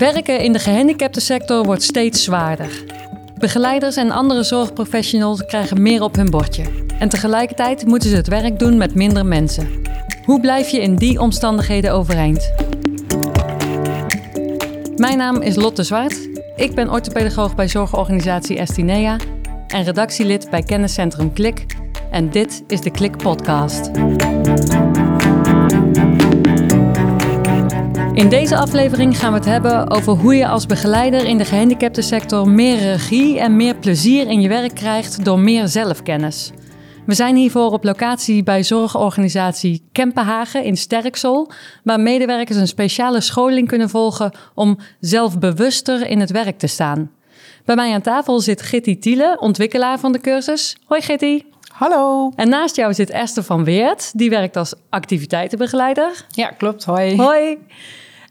Werken in de gehandicaptensector wordt steeds zwaarder. Begeleiders en andere zorgprofessionals krijgen meer op hun bordje. En tegelijkertijd moeten ze het werk doen met minder mensen. Hoe blijf je in die omstandigheden overeind? Mijn naam is Lotte Zwart. Ik ben orthopedagoog bij zorgorganisatie Estinea en redactielid bij kenniscentrum Klik. En dit is de Klik Podcast. In deze aflevering gaan we het hebben over hoe je als begeleider in de gehandicaptensector meer regie en meer plezier in je werk krijgt door meer zelfkennis. We zijn hiervoor op locatie bij zorgorganisatie Kempenhagen in Sterksel, waar medewerkers een speciale scholing kunnen volgen om zelfbewuster in het werk te staan. Bij mij aan tafel zit Gitty Tiele, ontwikkelaar van de cursus. Hoi Gitty. Hallo. En naast jou zit Esther van Weert, die werkt als activiteitenbegeleider. Ja, klopt. Hoi. Hoi.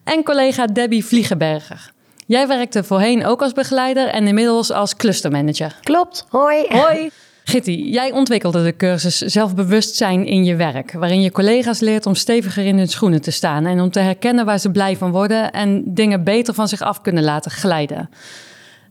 En collega Debbie Vliegenberger. Jij werkte voorheen ook als begeleider en inmiddels als clustermanager. Klopt. Hoi. Hoi. Gitty, jij ontwikkelde de cursus Zelfbewustzijn in je werk, waarin je collega's leert om steviger in hun schoenen te staan en om te herkennen waar ze blij van worden en dingen beter van zich af kunnen laten glijden.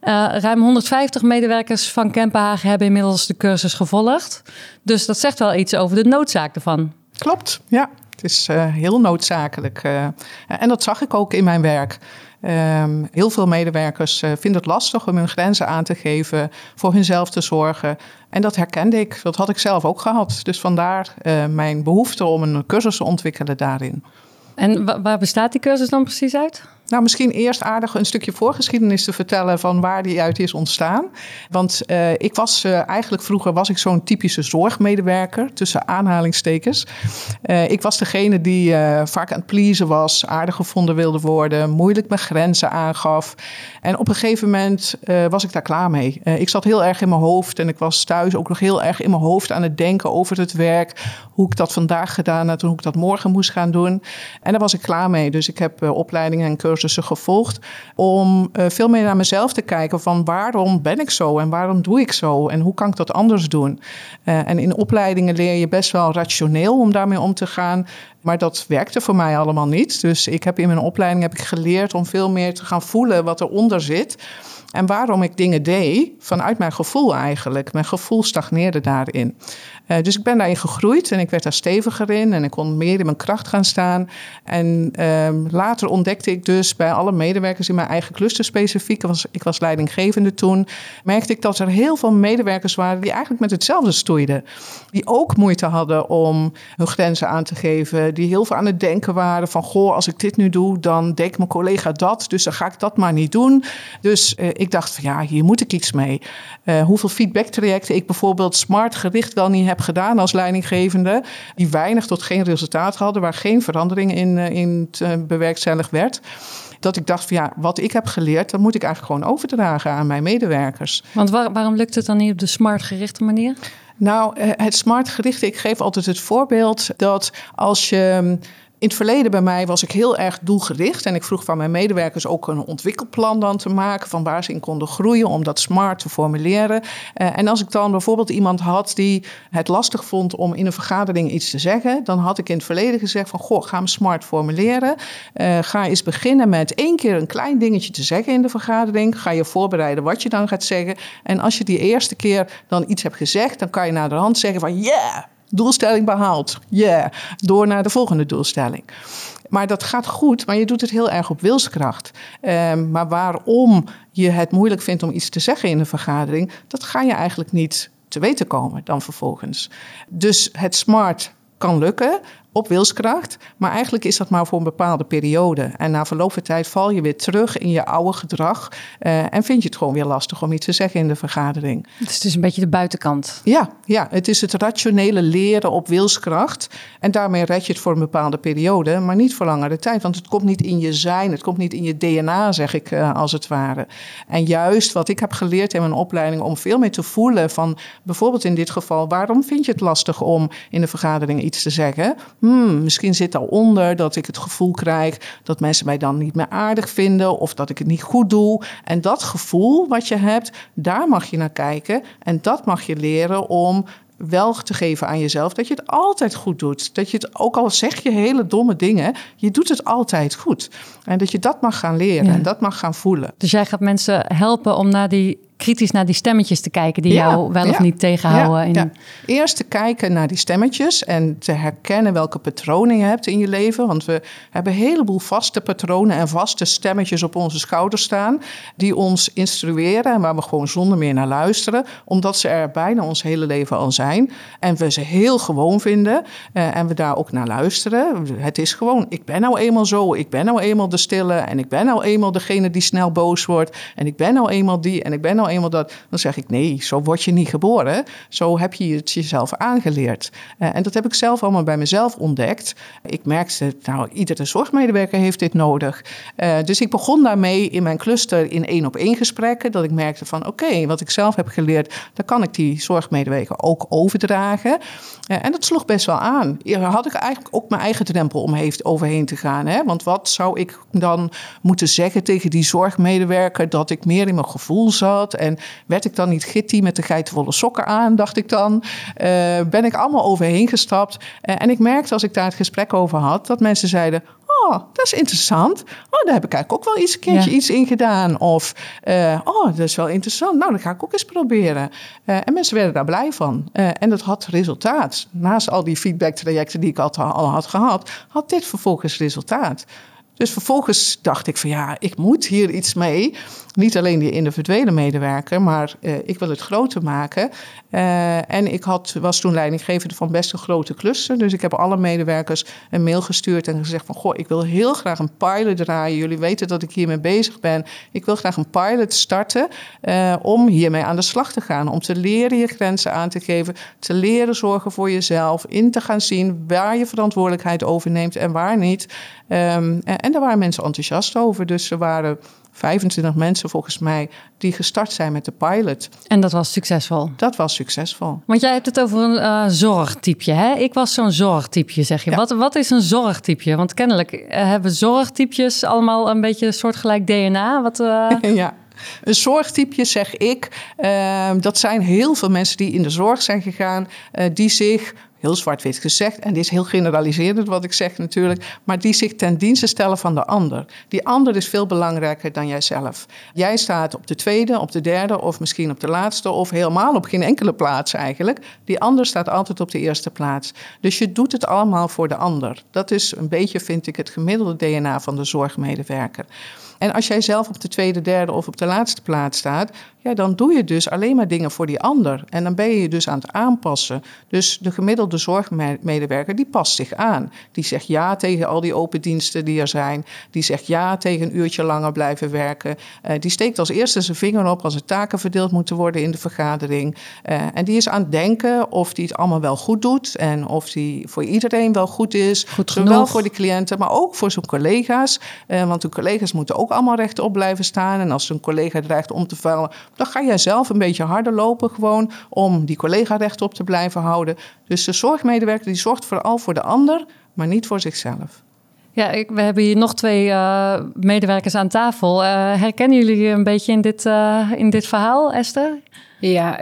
Uh, ruim 150 medewerkers van Kempenhagen hebben inmiddels de cursus gevolgd. Dus dat zegt wel iets over de noodzaak ervan. Klopt, ja. Het is uh, heel noodzakelijk. Uh, en dat zag ik ook in mijn werk. Um, heel veel medewerkers uh, vinden het lastig om hun grenzen aan te geven, voor hunzelf te zorgen. En dat herkende ik, dat had ik zelf ook gehad. Dus vandaar mijn behoefte om een cursus te ontwikkelen daarin. En waar bestaat die cursus dan precies uit? Nou, misschien eerst aardig een stukje voorgeschiedenis te vertellen van waar die uit is ontstaan. Want uh, ik was uh, eigenlijk vroeger was ik zo'n typische zorgmedewerker, tussen aanhalingstekens. Uh, ik was degene die vaak aan het pleasen was, aardig gevonden wilde worden, moeilijk mijn grenzen aangaf. En op een gegeven moment was ik daar klaar mee. ik zat heel erg in mijn hoofd en ik was thuis ook nog heel erg in mijn hoofd aan het denken over het werk, hoe ik dat vandaag gedaan had hoe ik dat morgen moest gaan doen. En daar was ik klaar mee. Dus ik heb opleidingen en cursussen cursussen gevolgd om uh, veel meer naar mezelf te kijken van waarom ben ik zo en waarom doe ik zo en hoe kan ik dat anders doen. Uh, en in opleidingen leer je best wel rationeel om daarmee om te gaan. Maar dat werkte voor mij allemaal niet. Dus ik heb in mijn opleiding heb ik geleerd om veel meer te gaan voelen wat eronder zit. En waarom ik dingen deed vanuit mijn gevoel eigenlijk. Mijn gevoel stagneerde daarin. Uh, dus ik ben daarin gegroeid en ik werd daar steviger in en ik kon meer in mijn kracht gaan staan. En uh, later ontdekte ik dus bij alle medewerkers in mijn eigen cluster specifiek, was, ik was leidinggevende toen, merkte ik dat er heel veel medewerkers waren die eigenlijk met hetzelfde stoeiden. Die ook moeite hadden om hun grenzen aan te geven, die heel veel aan het denken waren van, goh, als ik dit nu doe, dan denkt mijn collega dat, dus dan ga ik dat maar niet doen. Dus uh, ik dacht van ja, hier moet ik iets mee. Uh, hoeveel feedbacktrajecten ik bijvoorbeeld smart gericht wel niet heb gedaan als leidinggevende, die weinig tot geen resultaat hadden, waar geen verandering in, in bewerkstelligd werd dat ik dacht van ja, wat ik heb geleerd, dat moet ik eigenlijk gewoon overdragen aan mijn medewerkers. Want waar, waarom lukt het dan niet op de smart gerichte manier? Nou, het smart gerichte, ik geef altijd het voorbeeld dat als je in het verleden bij mij was ik heel erg doelgericht. En ik vroeg van mijn medewerkers ook een ontwikkelplan dan te maken. Van waar ze in konden groeien, om dat smart te formuleren. Uh, en als ik dan bijvoorbeeld iemand had die het lastig vond om in een vergadering iets te zeggen. Dan had ik in het verleden gezegd van, goh, ga hem smart formuleren. Uh, ga eens beginnen met één keer een klein dingetje te zeggen in de vergadering. Ga je voorbereiden wat je dan gaat zeggen. En als je die eerste keer dan iets hebt gezegd, dan kan je naar de hand zeggen van, yeah, doelstelling behaald. Yeah. Door naar de volgende doelstelling. Maar dat gaat goed, maar je doet het heel erg op wilskracht. Um, maar waarom je het moeilijk vindt om iets te zeggen in een vergadering, dat ga je eigenlijk niet te weten komen dan vervolgens. Dus het smart kan lukken op wilskracht. Maar eigenlijk is dat maar voor een bepaalde periode. En na verloop van tijd val je weer terug in je oude gedrag. Uh, en vind je het gewoon weer lastig om iets te zeggen in de vergadering. Het is dus een beetje de buitenkant. Ja, ja, het is het rationele leren op wilskracht. En daarmee red je het voor een bepaalde periode, maar niet voor langere tijd. Want het komt niet in je zijn, het komt niet in je DNA, zeg ik uh, als het ware. En juist wat ik heb geleerd in mijn opleiding om veel meer te voelen van bijvoorbeeld in dit geval, waarom vind je het lastig om in de vergadering iets te zeggen? Hmm, misschien zit daaronder dat ik het gevoel krijg dat mensen mij dan niet meer aardig vinden of dat ik het niet goed doe. En dat gevoel wat je hebt, daar mag je naar kijken en dat mag je leren om wel te geven aan jezelf dat je het altijd goed doet. Dat je het, ook al zeg je hele domme dingen, je doet het altijd goed. En dat je dat mag gaan leren en dat mag gaan voelen. Dus jij gaat mensen helpen om naar die kritisch naar die stemmetjes te kijken die jou wel of niet tegenhouden. Ja, Eerst te kijken naar die stemmetjes en te herkennen welke patronen je hebt in je leven. Want we hebben een heleboel vaste patronen en vaste stemmetjes op onze schouders staan. Die ons instrueren en waar we gewoon zonder meer naar luisteren. Omdat ze er bijna ons hele leven al zijn. En we ze heel gewoon vinden eh, en we daar ook naar luisteren. Het is gewoon, ik ben nou eenmaal zo. Ik ben nou eenmaal de stille en ik ben nou eenmaal degene die snel boos wordt. En ik ben nou eenmaal die en ik ben nou eenmaal dat. Dan zeg ik nee, zo word je niet geboren. Zo heb je het jezelf aangeleerd. Uh, en dat heb ik zelf allemaal bij mezelf ontdekt. Ik merkte, nou, iedere zorgmedewerker heeft dit nodig. Uh, dus ik begon daarmee in mijn cluster in één op één gesprekken. Dat ik merkte van oké, wat ik zelf heb geleerd, dan kan ik die zorgmedewerker ook overdragen. Uh, en dat sloeg best wel aan. Hier had ik eigenlijk ook mijn eigen drempel om heeft overheen te gaan. Hè? Want wat zou ik dan moeten zeggen tegen die zorgmedewerker dat ik meer in mijn gevoel zat en werd ik dan niet gitty met de geitenwolle sokken aan, dacht ik dan. Uh, ben ik allemaal overheen gestapt. Uh, en ik merkte als ik daar het gesprek over had, dat mensen zeiden: Oh, dat is interessant. Oh, daar heb ik eigenlijk ook wel eens een keertje ja. iets in gedaan. Of, uh, oh, dat is wel interessant. Nou, dat ga ik ook eens proberen. Uh, en mensen werden daar blij van. Uh, en dat had resultaat. Naast al die feedback-trajecten die ik al, al had gehad, had dit vervolgens resultaat. Dus vervolgens dacht ik van ja, ik moet hier iets mee. Niet alleen die individuele medewerker, maar uh, ik wil het groter maken. Uh, en ik had, was toen leidinggevende van best een grote klussen. Dus ik heb alle medewerkers een mail gestuurd en gezegd van... goh, ik wil heel graag een pilot draaien. Jullie weten dat ik hiermee bezig ben. Ik wil graag een pilot starten uh, om hiermee aan de slag te gaan. Om te leren je grenzen aan te geven. Te leren zorgen voor jezelf. In te gaan zien waar je verantwoordelijkheid overneemt en waar niet. Um, en, en daar waren mensen enthousiast over. Dus er waren 25 mensen volgens mij die gestart zijn met de pilot. En dat was succesvol? Dat was succesvol. Want jij hebt het over een uh, zorgtypje. Hè? Ik was zo'n zorgtypje, zeg je. Ja. Wat, wat is een zorgtypje? Want kennelijk uh, hebben zorgtypjes allemaal een beetje een soortgelijk DNA. Wat, uh... ja. Een zorgtypje, zeg ik, uh, dat zijn heel veel mensen die in de zorg zijn gegaan, uh, die zich heel zwart-wit gezegd, en dit is heel generaliserend wat ik zeg natuurlijk, maar die zich ten dienste stellen van de ander. Die ander is veel belangrijker dan jijzelf. Jij staat op de tweede, op de derde of misschien op de laatste of helemaal op geen enkele plaats eigenlijk. Die ander staat altijd op de eerste plaats. Dus je doet het allemaal voor de ander. Dat is een beetje, vind ik, het gemiddelde DNA van de zorgmedewerker. En als jij zelf op de tweede, derde of op de laatste plaats staat, ja, dan doe je dus alleen maar dingen voor die ander. En dan ben je je dus aan het aanpassen. Dus de gemiddelde zorgmedewerker, die past zich aan. Die zegt ja tegen al die open diensten die er zijn. Die zegt ja tegen een uurtje langer blijven werken. Uh, die steekt als eerste zijn vinger op als er taken verdeeld moeten worden in de vergadering. Uh, en die is aan het denken of die het allemaal wel goed doet. En of die voor iedereen wel goed is. Goed zowel voor de cliënten, maar ook voor zijn collega's. Uh, want de collega's moeten ook allemaal rechtop blijven staan. En als een collega dreigt om te vallen, dan ga jij zelf een beetje harder lopen gewoon om die collega rechtop te blijven houden. Dus de zorgmedewerker die zorgt vooral voor de ander, maar niet voor zichzelf. Ja, ik, we hebben hier nog twee uh, medewerkers aan tafel. Uh, herkennen jullie een beetje in dit, uh, in dit verhaal, Esther? Ja,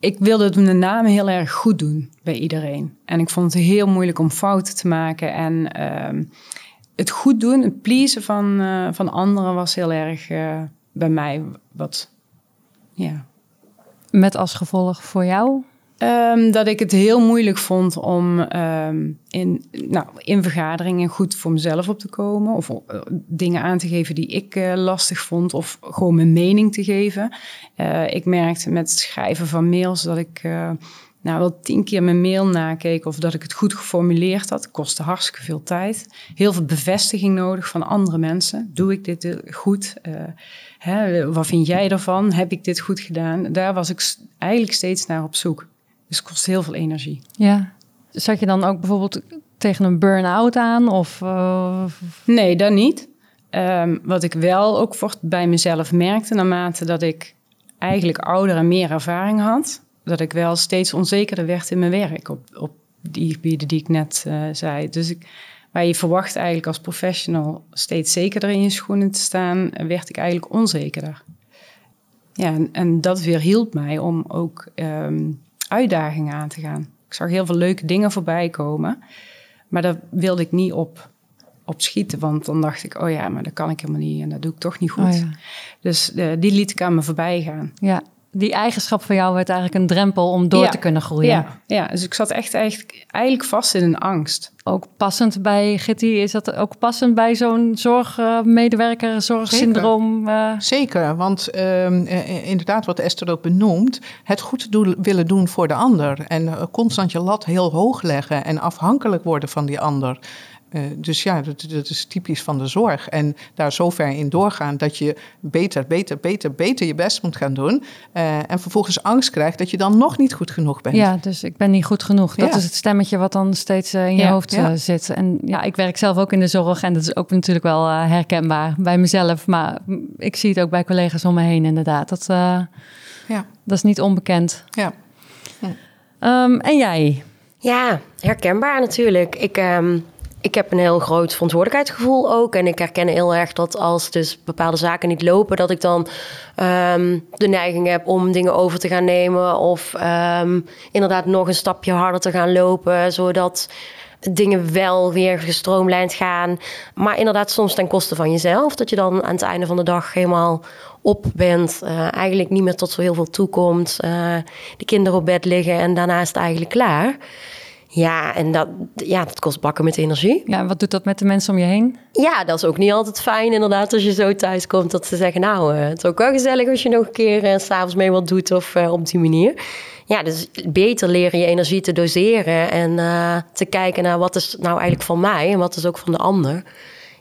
ik wilde de naam heel erg goed doen bij iedereen. En ik vond het heel moeilijk om fouten te maken. En ehm, het goed doen, het pleasen van, van anderen was heel erg bij mij wat ja. Met als gevolg voor jou? Um, dat ik het heel moeilijk vond om um, in, nou, in vergaderingen goed voor mezelf op te komen. Of uh, dingen aan te geven die ik uh, lastig vond. Of gewoon mijn mening te geven. Uh, ik merkte met het schrijven van mails dat ik nou, wel tien keer mijn mail nakeek of dat ik het goed geformuleerd had. Kostte hartstikke veel tijd. Heel veel bevestiging nodig van andere mensen. Doe ik dit goed? Uh, hè, wat vind jij ervan? Heb ik dit goed gedaan? Daar was ik eigenlijk steeds naar op zoek. Dus het kost heel veel energie. Ja. Zat je dan ook bijvoorbeeld tegen een burn-out aan? Of, uh... Nee, dat niet. Um, wat ik wel ook voor, bij mezelf merkte, naarmate dat ik eigenlijk ouder en meer ervaring had, dat ik wel steeds onzekerder werd in mijn werk op, op die gebieden die ik net uh, zei. Dus ik, waar je verwacht eigenlijk als professional steeds zekerder in je schoenen te staan, werd ik eigenlijk onzekerder. Ja, en, en dat weerhield mij om ook um, uitdagingen aan te gaan. Ik zag heel veel leuke dingen voorbij komen. Maar daar wilde ik niet op, op schieten. Want dan dacht ik, oh ja, maar dat kan ik helemaal niet. En dat doe ik toch niet goed. Oh ja. Dus uh, die liet ik aan me voorbij gaan. Ja, die eigenschap van jou werd eigenlijk een drempel om door Ja. te kunnen groeien. Ja, ja, dus ik zat echt eigenlijk, eigenlijk vast in een angst. Ook passend bij Gitty, is dat ook passend bij zo'n zorgmedewerker, zorgsyndroom? eh? Zeker, want ehm, eh, inderdaad, wat Esther ook benoemt, het goed doen, willen doen voor de ander. En eh, constant je lat heel hoog leggen en afhankelijk worden van die ander. Eh, dus ja, dat, dat is typisch van de zorg. En daar zo ver in doorgaan dat je beter, beter, beter, beter je best moet gaan doen. eh, en vervolgens angst krijgt dat je dan nog niet goed genoeg bent. Ja, dus ik ben niet goed genoeg. Dat Ja. is het stemmetje wat dan steeds eh, in je Ja, hoofd ja. zit. En ja, ik werk zelf ook in de zorg en dat is ook natuurlijk wel herkenbaar bij mezelf. Maar ik zie het ook bij collega's om me heen inderdaad. Dat, eh, Ja. dat is niet onbekend. Ja. Ehm, en jij? Ja, herkenbaar natuurlijk. Ik, ehm, ik heb een heel groot verantwoordelijkheidsgevoel ook. En ik herken heel erg dat als dus bepaalde zaken niet lopen, dat ik dan ehm, de neiging heb om dingen over te gaan nemen. Of ehm, inderdaad nog een stapje harder te gaan lopen, zodat dingen wel weer gestroomlijnd gaan. Maar inderdaad soms ten koste van jezelf. Dat je dan aan het einde van de dag helemaal op bent. eh, eigenlijk niet meer tot zo heel veel toekomt. eh, de kinderen op bed liggen en daarna is het eigenlijk klaar. Ja, en dat, ja, dat kost bakken met energie. Ja, wat doet dat met de mensen om je heen? Ja, dat is ook niet altijd fijn inderdaad als je zo thuis komt. Dat ze zeggen, nou, eh, het is ook wel gezellig als je nog een keer eh, s s'avonds mee wat doet of eh, op die manier. Ja, dus beter leren je energie te doseren en eh, te kijken naar wat is nou eigenlijk van mij en wat is ook van de ander.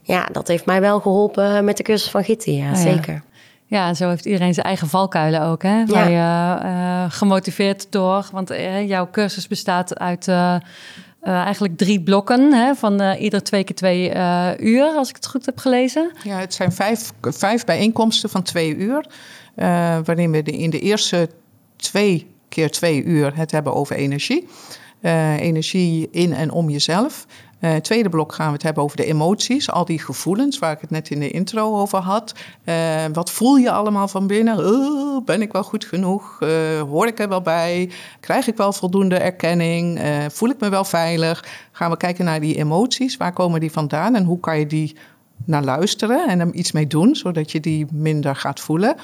Ja, dat heeft mij wel geholpen met de cursus van Gitti, ja, ja. zeker. Ja, en zo heeft iedereen zijn eigen valkuilen ook. Hè? Waar je eh, gemotiveerd door, want eh, jouw cursus bestaat uit eh, eigenlijk drie blokken hè? van ieder twee keer twee uur, als ik het goed heb gelezen. Ja, het zijn vijf, vijf bijeenkomsten van twee uur. waarin we de, in de eerste twee keer twee uur het hebben over energie. Energie in en om jezelf. Eh, tweede blok gaan we het hebben over de emoties, al die gevoelens waar ik het net in de intro over had. Eh, wat voel je allemaal van binnen? Oh, ben ik wel goed genoeg? Eh, hoor ik er wel bij? Krijg ik wel voldoende erkenning? Voel ik me wel veilig? Gaan we kijken naar die emoties. Waar komen die vandaan en hoe kan je die naar luisteren en er iets mee doen, zodat je die minder gaat voelen.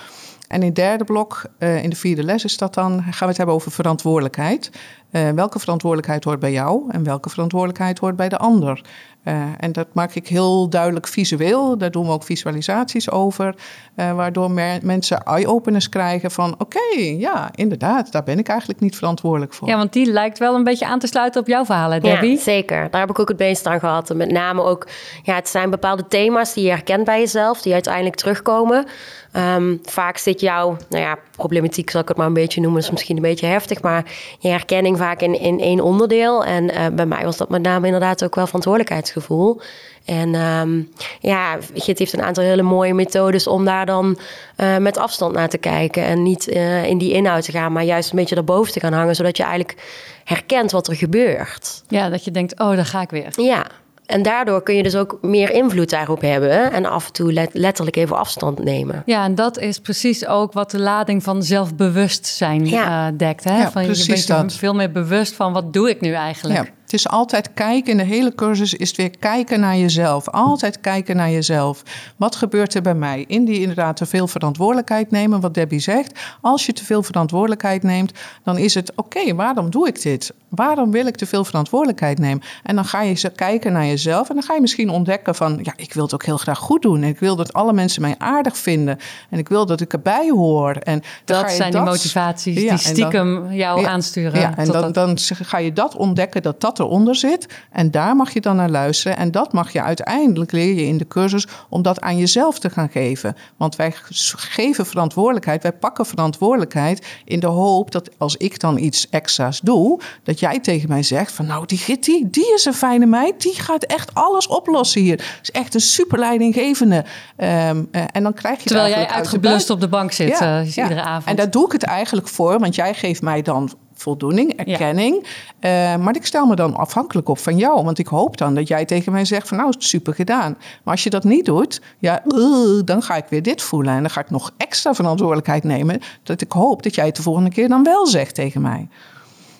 En in het derde blok, in de vierde les is dat dan, gaan we het hebben over verantwoordelijkheid. Eh, welke verantwoordelijkheid hoort bij jou en welke verantwoordelijkheid hoort bij de ander? Eh, en dat maak ik heel duidelijk visueel. Daar doen we ook visualisaties over. eh, waardoor mer- mensen eye-openers krijgen van... oké, ja, inderdaad, daar ben ik eigenlijk niet verantwoordelijk voor. Ja, want die lijkt wel een beetje aan te sluiten op jouw verhaal, hè, Debbie. Ja, zeker. Daar heb ik ook het meest aan gehad. En met name ook, ja, het zijn bepaalde thema's die je herkent bij jezelf, die uiteindelijk terugkomen. Ehm, vaak zit jouw, nou ja, problematiek zal ik het maar een beetje noemen, is misschien een beetje heftig, maar je herkenning vaak in, in één onderdeel. En eh, bij mij was dat met name inderdaad ook wel verantwoordelijkheidsgevoel. En ehm, ja, Git heeft een aantal hele mooie methodes om daar dan eh, met afstand naar te kijken. En niet eh, in die inhoud te gaan, maar juist een beetje daarboven te gaan hangen. Zodat je eigenlijk herkent wat er gebeurt. Ja, dat je denkt, oh, daar ga ik weer. Ja, en daardoor kun je dus ook meer invloed daarop hebben. En af en toe let- letterlijk even afstand nemen. Ja, en dat is precies ook wat de lading van zelfbewustzijn Ja. eh, dekt. Hè? Ja, van, je bent dat. veel meer bewust van wat doe ik nu eigenlijk. Ja, het is altijd kijken. In de hele cursus is het weer kijken naar jezelf. Altijd kijken naar jezelf. Wat gebeurt er bij mij? In die inderdaad te veel verantwoordelijkheid nemen, wat Debbie zegt. Als je te veel verantwoordelijkheid neemt, dan is het oké, waarom doe ik dit? Waarom wil ik te veel verantwoordelijkheid nemen? En dan ga je ze kijken naar jezelf en dan ga je misschien ontdekken van, ja, ik wil het ook heel graag goed doen. En ik wil dat alle mensen mij aardig vinden. En ik wil dat ik erbij hoor. En Dat zijn die motivaties Ja, die dan- stiekem jou Ja, aansturen. Ja, en dan, ga je dat ontdekken dat dat eronder zit. En daar mag je dan naar luisteren. En dat mag je uiteindelijk leer je in de cursus om dat aan jezelf te gaan geven. Want wij geven verantwoordelijkheid, wij pakken verantwoordelijkheid in de hoop dat als ik dan iets extra's doe, dat jij tegen mij zegt van nou die Gitty, die is een fijne meid, die gaat echt alles oplossen hier. Is echt een super leidinggevende. Ehm, eh, en dan krijg je Terwijl jij eigenlijk uit de uitgeblust op de bank zit ja, eh, ja. iedere avond. En daar doe ik het eigenlijk voor, want jij geeft mij dan voldoening, erkenning. Eh, maar ik stel me dan afhankelijk op van jou. Want ik hoop dan dat jij tegen mij zegt van nou, super gedaan. Maar als je dat niet doet, ja, uh, dan ga ik weer dit voelen. En dan ga ik nog extra verantwoordelijkheid nemen. Dat ik hoop dat jij het de volgende keer dan wel zegt tegen mij.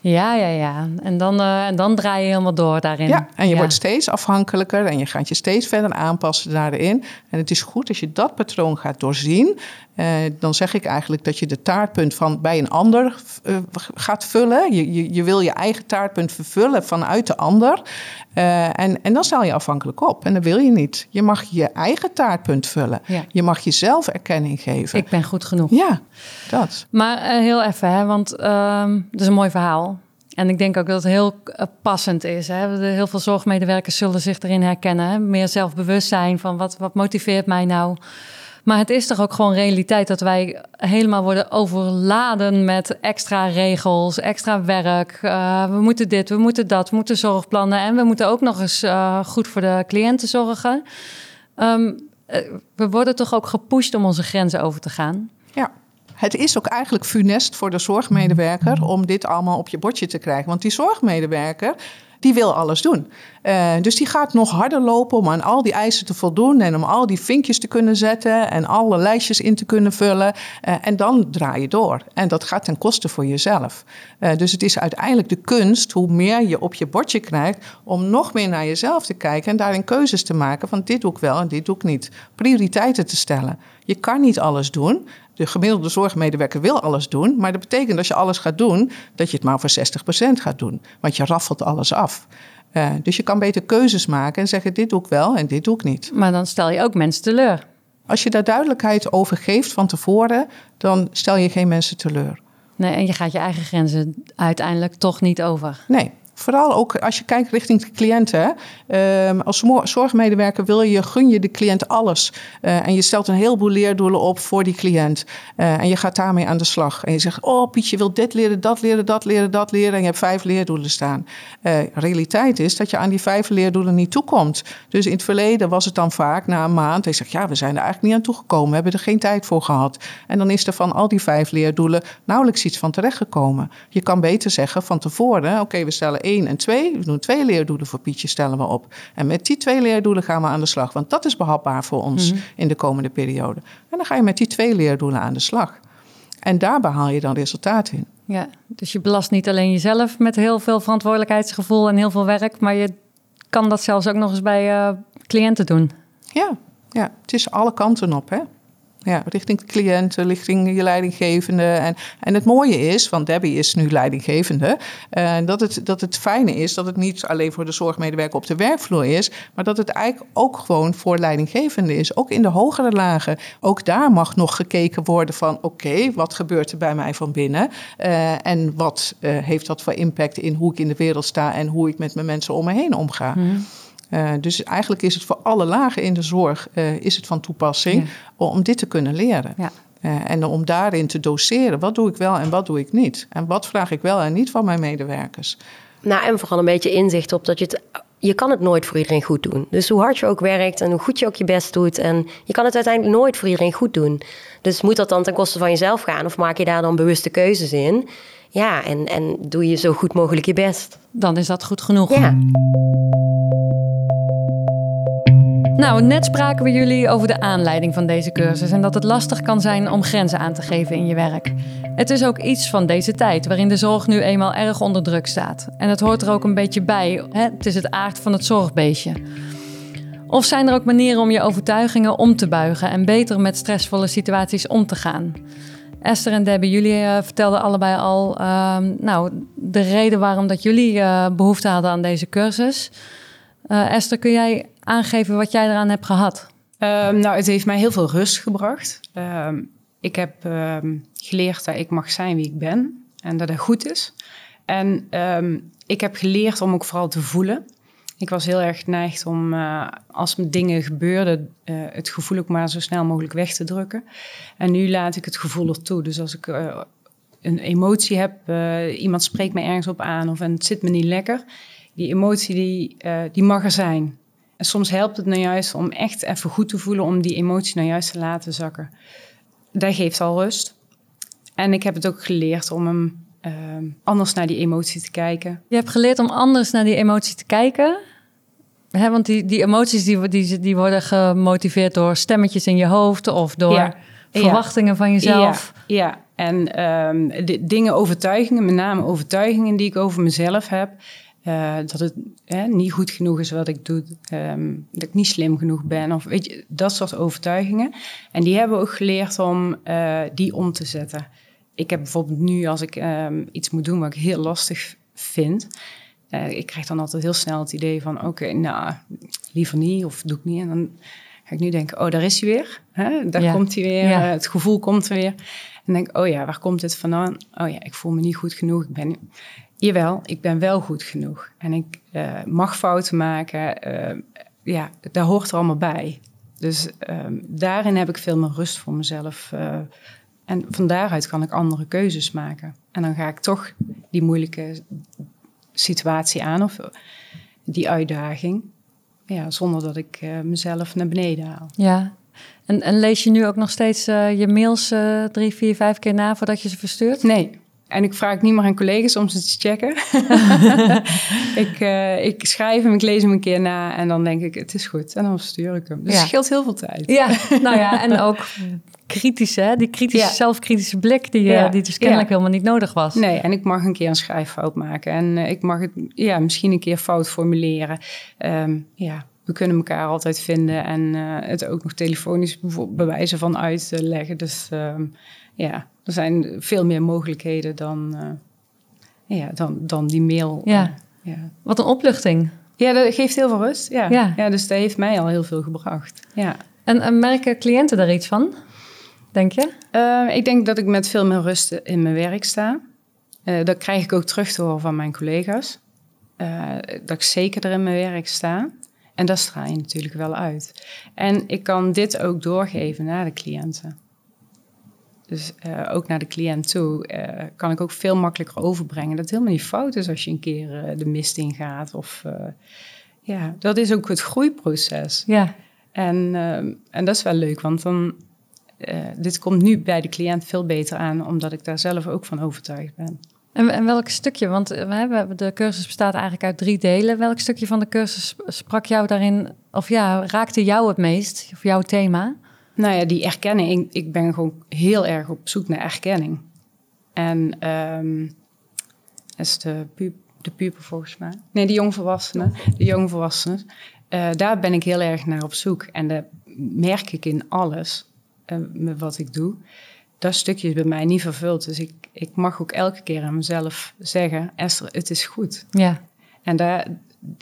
Ja, ja, ja. En dan, uh, en dan draai je helemaal door daarin. Ja, en je wordt steeds afhankelijker en je gaat je steeds verder aanpassen daarin. En het is goed als je dat patroon gaat doorzien. Uh, dan zeg ik eigenlijk dat je de taartpunt van bij een ander uh, gaat vullen. Je, je, je, wil je eigen taartpunt vervullen vanuit de ander. En, en dan stel je afhankelijk op. En dat wil je niet. Je mag je eigen taartpunt vullen. Ja. Je mag jezelf erkenning geven. Ik ben goed genoeg. Ja, dat. Maar heel even, hè, want dat is een mooi verhaal. En ik denk ook dat het heel eh, passend is. Hè? Heel veel zorgmedewerkers zullen zich erin herkennen. Hè? Meer zelfbewustzijn van wat, wat motiveert mij nou. Maar het is toch ook gewoon realiteit dat wij helemaal worden overladen met extra regels, extra werk. Uh, we moeten dit, we moeten dat, we moeten zorgplannen en we moeten ook nog eens uh, goed voor de cliënten zorgen. Um, we worden toch ook gepusht om onze grenzen over te gaan. Ja het is ook eigenlijk funest voor de zorgmedewerker om dit allemaal op je bordje te krijgen. Want die zorgmedewerker, die wil alles doen. Uh, dus die gaat nog harder lopen om aan al die eisen te voldoen en om al die vinkjes te kunnen zetten en alle lijstjes in te kunnen vullen. Uh, en dan draai je door. En dat gaat ten koste voor jezelf. Uh, dus het is uiteindelijk de kunst, hoe meer je op je bordje krijgt, om nog meer naar jezelf te kijken en daarin keuzes te maken van dit doe ik wel en dit doe ik niet. Prioriteiten te stellen. Je kan niet alles doen. De gemiddelde zorgmedewerker wil alles doen, maar dat betekent dat als je alles gaat doen, dat je het maar voor 60% gaat doen. Want je raffelt alles af. Uh, dus je kan beter keuzes maken en zeggen: dit doe ik wel en dit doe ik niet. Maar dan stel je ook mensen teleur. Als je daar duidelijkheid over geeft van tevoren, dan stel je geen mensen teleur. Nee, en je gaat je eigen grenzen uiteindelijk toch niet over. Nee, Vooral ook als je kijkt richting de cliënten. Um, als zorgmedewerker wil je, gun je de cliënt alles. Uh, en je stelt een heleboel leerdoelen op voor die cliënt. Uh, en je gaat daarmee aan de slag. En je zegt, oh Pietje wil dit leren, dat leren, dat leren, dat leren. En je hebt vijf leerdoelen staan. Uh, realiteit is dat je aan die vijf leerdoelen niet toekomt. Dus in het verleden was het dan vaak na een maand. Je zegt, ja, we zijn er eigenlijk niet aan toegekomen. We hebben er geen tijd voor gehad. En dan is er van al die vijf leerdoelen nauwelijks iets van terechtgekomen. Je kan beter zeggen van tevoren, oké, we stellen 1 en 2. We doen twee leerdoelen voor Pietje, stellen we op. En met die twee leerdoelen gaan we aan de slag. Want dat is behapbaar voor ons mhm. in de komende periode. En dan ga je met die twee leerdoelen aan de slag. En daar behaal je dan resultaat in. Ja, dus je belast niet alleen jezelf met heel veel verantwoordelijkheidsgevoel en heel veel werk, maar je kan dat zelfs ook nog eens bij uh, cliënten doen. Ja, ja, het is alle kanten op. Hè? Ja, richting de cliënten, richting je leidinggevende. En, en het mooie is, want Debbie is nu leidinggevende, uh, dat, het, dat het fijne is dat het niet alleen voor de zorgmedewerker op de werkvloer is, maar dat het eigenlijk ook gewoon voor leidinggevende is. Ook in de hogere lagen. Ook daar mag nog gekeken worden van oké, wat gebeurt er bij mij van binnen? Uh, en wat uh, heeft dat voor impact in hoe ik in de wereld sta en hoe ik met mijn mensen om me heen omga? Hmm. Uh, dus eigenlijk is het voor alle lagen in de zorg uh, is het van toepassing ja. om dit te kunnen leren. Ja. Uh, en om daarin te doseren. Wat doe ik wel en wat doe ik niet? En wat vraag ik wel en niet van mijn medewerkers? Nou, en vooral een beetje inzicht op dat je het. Je kan het nooit voor iedereen goed doen. Dus hoe hard je ook werkt en hoe goed je ook je best doet. En je kan het uiteindelijk nooit voor iedereen goed doen. Dus moet dat dan ten koste van jezelf gaan? Of maak je daar dan bewuste keuzes in? Ja, en, en doe je zo goed mogelijk je best. Dan is dat goed genoeg. Ja. Nou, net spraken we jullie over de aanleiding van deze cursus en dat het lastig kan zijn om grenzen aan te geven in je werk. Het is ook iets van deze tijd, waarin de zorg nu eenmaal erg onder druk staat. En het hoort er ook een beetje bij. Hè? Het is het aard van het zorgbeestje. Of zijn er ook manieren om je overtuigingen om te buigen en beter met stressvolle situaties om te gaan? Esther en Debbie, jullie uh, vertelden allebei al uh, nou, de reden waarom dat jullie uh, behoefte hadden aan deze cursus. Uh, Esther, kun jij aangeven wat jij eraan hebt gehad? Um, nou, het heeft mij heel veel rust gebracht. Um, ik heb geleerd dat ik mag zijn wie ik ben en dat het goed is. En ik heb geleerd om ook vooral te voelen. Ik was heel erg geneigd om, uh, als dingen gebeurden, uh, het gevoel ook maar zo snel mogelijk weg te drukken. En nu laat ik het gevoel ertoe. Dus als ik uh, een emotie heb, iemand spreekt me ergens op aan of en het zit me niet lekker, die emotie die, die mag er zijn. En soms helpt het nou juist om echt even goed te voelen, om die emotie nou juist te laten zakken. Dat geeft al rust. En ik heb het ook geleerd om hem uh, anders naar die emotie te kijken. Je hebt geleerd om anders naar die emotie te kijken? Want die, die emoties die, die, die worden gemotiveerd door stemmetjes in je hoofd of door... Ja. verwachtingen van jezelf. Ja, ja. en um, de, dingen, overtuigingen, met name overtuigingen die ik over mezelf heb. Uh, dat het niet goed genoeg is wat ik doe, um, dat ik niet slim genoeg ben, of weet je, dat soort overtuigingen. En die hebben we ook geleerd om uh, die om te zetten. Ik heb bijvoorbeeld nu, als ik um, iets moet doen wat ik heel lastig vind, uh, ik krijg dan altijd heel snel het idee van: oké, okay, nou, liever niet of doe ik niet. En dan ga ik nu denken: oh, daar is hij weer. Hè? Daar ja. komt hij weer. Ja. het gevoel komt er weer. En denk oh ja, waar komt dit vandaan? Oh ja, ik voel me niet goed genoeg. Ik ben Jawel, ik ben wel goed genoeg. En ik uh, mag fouten maken. Uh, ja, daar hoort er allemaal bij. Dus uh, daarin heb ik veel meer rust voor mezelf. En van daaruit kan ik andere keuzes maken. En dan ga ik toch die moeilijke situatie aan of die uitdaging. Ja, zonder dat ik mezelf naar beneden haal. Ja, en, en, lees je nu ook nog steeds je mails drie, vier, vijf keer na voordat je ze verstuurt? Nee, en ik vraag niet meer aan collega's om ze te checken. ik, uh, ik schrijf hem, ik lees hem een keer na en dan denk ik, het is goed. En dan stuur ik hem. Dus ja. het scheelt heel veel tijd. Ja, nou ja, en ook kritisch, hè? Die kritische, ja. zelfkritische blik die, ja. die dus kennelijk helemaal niet nodig was. Nee, en ik mag een keer een schrijffout maken. En uh, ik mag het ja, misschien een keer fout formuleren. Um, ja, we kunnen elkaar altijd vinden en uh, het ook nog telefonisch bewijzen van uitleggen. Dus um, ja, er zijn veel meer mogelijkheden dan, uh, ja, dan, dan die mail. Ja. ja. Wat een opluchting. Ja, dat geeft heel veel rust. Ja. ja. Ja. dus dat heeft mij al heel veel gebracht. Ja. En, en merken cliënten daar iets van, denk je? Uh, ik denk dat ik met veel meer rust in mijn werk sta. Uh, dat krijg ik ook terug te horen van mijn collega's. Uh, dat ik zeker er in mijn werk sta. En dat straal je natuurlijk wel uit. En ik kan dit ook doorgeven naar de cliënten. Dus uh, ook naar de cliënt toe uh, kan ik ook veel makkelijker overbrengen dat het helemaal niet fout is als je een keer uh, de mist ingaat. Of ja, dat is ook het groeiproces. Ja. En, en dat is wel leuk, want dan, dit komt nu bij de cliënt veel beter aan, omdat ik daar zelf ook van overtuigd ben. En, en welk stukje, want we hebben, de cursus bestaat eigenlijk uit drie delen. Welk stukje van de cursus sprak jou daarin, of ja, raakte jou het meest, of jouw thema? Nou ja, die erkenning. Ik, ik ben gewoon heel erg op zoek naar erkenning. En um, dat is de, pu de puber volgens mij. Nee, de jongvolwassenen. De jongvolwassenen. Uh, daar ben ik heel erg naar op zoek. En dat merk ik in alles met wat ik doe. Dat stukje is bij mij niet vervuld. Dus ik, ik mag ook elke keer aan mezelf zeggen... Esther, het is goed. Ja. En daar,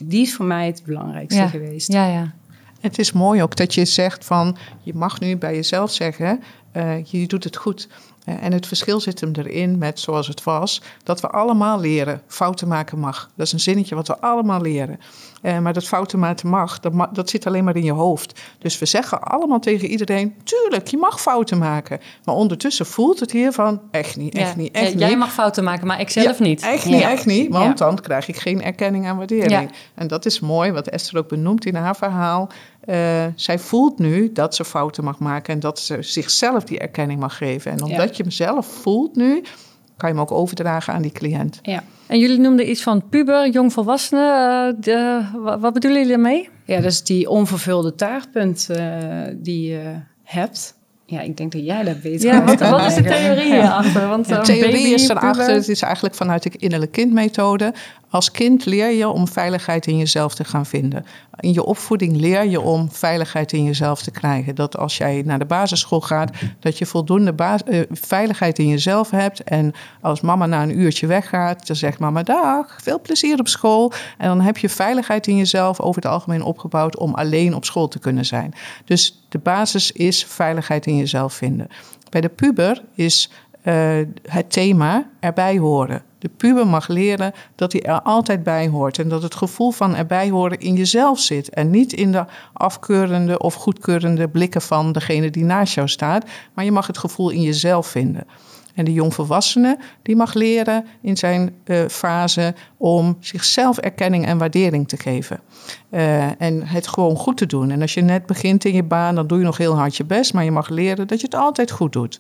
die is voor mij het belangrijkste ja. geweest. Ja, ja. Het is mooi ook dat je zegt van, je mag nu bij jezelf zeggen, uh, je doet het goed. En het verschil zit hem erin met zoals het was, dat we allemaal leren, fouten maken mag. Dat is een zinnetje wat we allemaal leren. Uh, maar dat fouten maken mag, dat, ma dat zit alleen maar in je hoofd. Dus we zeggen allemaal tegen iedereen, tuurlijk, je mag fouten maken. Maar ondertussen voelt het hier van, echt niet, echt ja. niet, echt ja, niet. Jij mag fouten maken, maar ik zelf niet. Echt niet, echt niet, want dan krijg ik geen erkenning en waardering. En dat is mooi, wat Esther ook benoemt in haar verhaal. Uh, zij voelt nu dat ze fouten mag maken en dat ze zichzelf die erkenning mag geven. En omdat ja. je hem zelf voelt nu, kan je hem ook overdragen aan die cliënt. Ja. En jullie noemden iets van puber, jongvolwassenen. Uh, de, wat bedoelen jullie daarmee? Ja, dat is die onvervulde taartpunt uh, die je hebt. Ja, ik denk dat jij dat weet. Ja, wat, wat is de theorie hierachter? Want de theorie is erachter, het is eigenlijk vanuit de innerlijke kindmethode. Als kind leer je om veiligheid in jezelf te gaan vinden. In je opvoeding leer je om veiligheid in jezelf te krijgen. Dat als jij naar de basisschool gaat, dat je voldoende uh, veiligheid in jezelf hebt. En als mama na een uurtje weggaat, dan zegt mama dag, veel plezier op school. En dan heb je veiligheid in jezelf over het algemeen opgebouwd om alleen op school te kunnen zijn. Dus de basis is veiligheid in jezelf vinden. Bij de puber is uh, het thema erbij horen. De puber mag leren dat hij er altijd bij hoort en dat het gevoel van erbij horen in jezelf zit en niet in de afkeurende of goedkeurende blikken van degene die naast jou staat, maar je mag het gevoel in jezelf vinden. En de jongvolwassene die mag leren in zijn uh, fase om zichzelf erkenning en waardering te geven. Uh, en het gewoon goed te doen. En als je net begint in je baan, dan doe je nog heel hard je best, maar je mag leren dat je het altijd goed doet.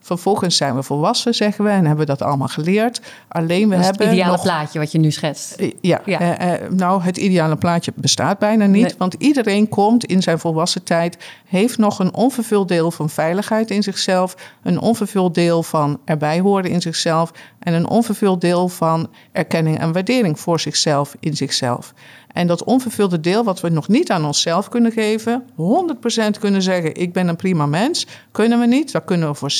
Vervolgens zijn we volwassen, zeggen we, en hebben we dat allemaal geleerd. Alleen we dat hebben. Het ideale nog... plaatje wat je nu schetst. Ja, Ja. eh, eh, nou, het ideale plaatje bestaat bijna niet. Nee. Want iedereen komt in zijn volwassen tijd, heeft nog een onvervuld deel van veiligheid in zichzelf, een onvervuld deel van erbij horen in zichzelf en een onvervuld deel van erkenning en waardering voor zichzelf in zichzelf. En dat onvervulde deel wat we nog niet aan onszelf kunnen geven, 100% kunnen zeggen: Ik ben een prima mens, kunnen we niet. Dat kunnen we voor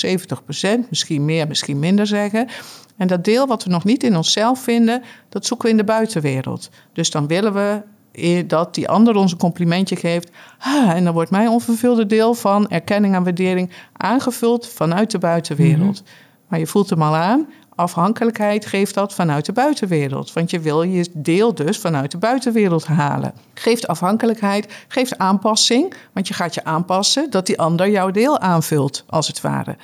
70%, misschien meer, misschien minder zeggen. En dat deel wat we nog niet in onszelf vinden, dat zoeken we in de buitenwereld. Dus dan willen we eh, dat die ander ons een complimentje geeft. Ah, en dan wordt mijn onvervulde deel van erkenning en waardering aangevuld vanuit de buitenwereld. Maar je voelt hem al aan. Afhankelijkheid geeft dat vanuit de buitenwereld. Want je wil je deel dus vanuit de buitenwereld halen. Geeft afhankelijkheid, geeft aanpassing. Want je gaat je aanpassen dat die ander jouw deel aanvult, als het ware.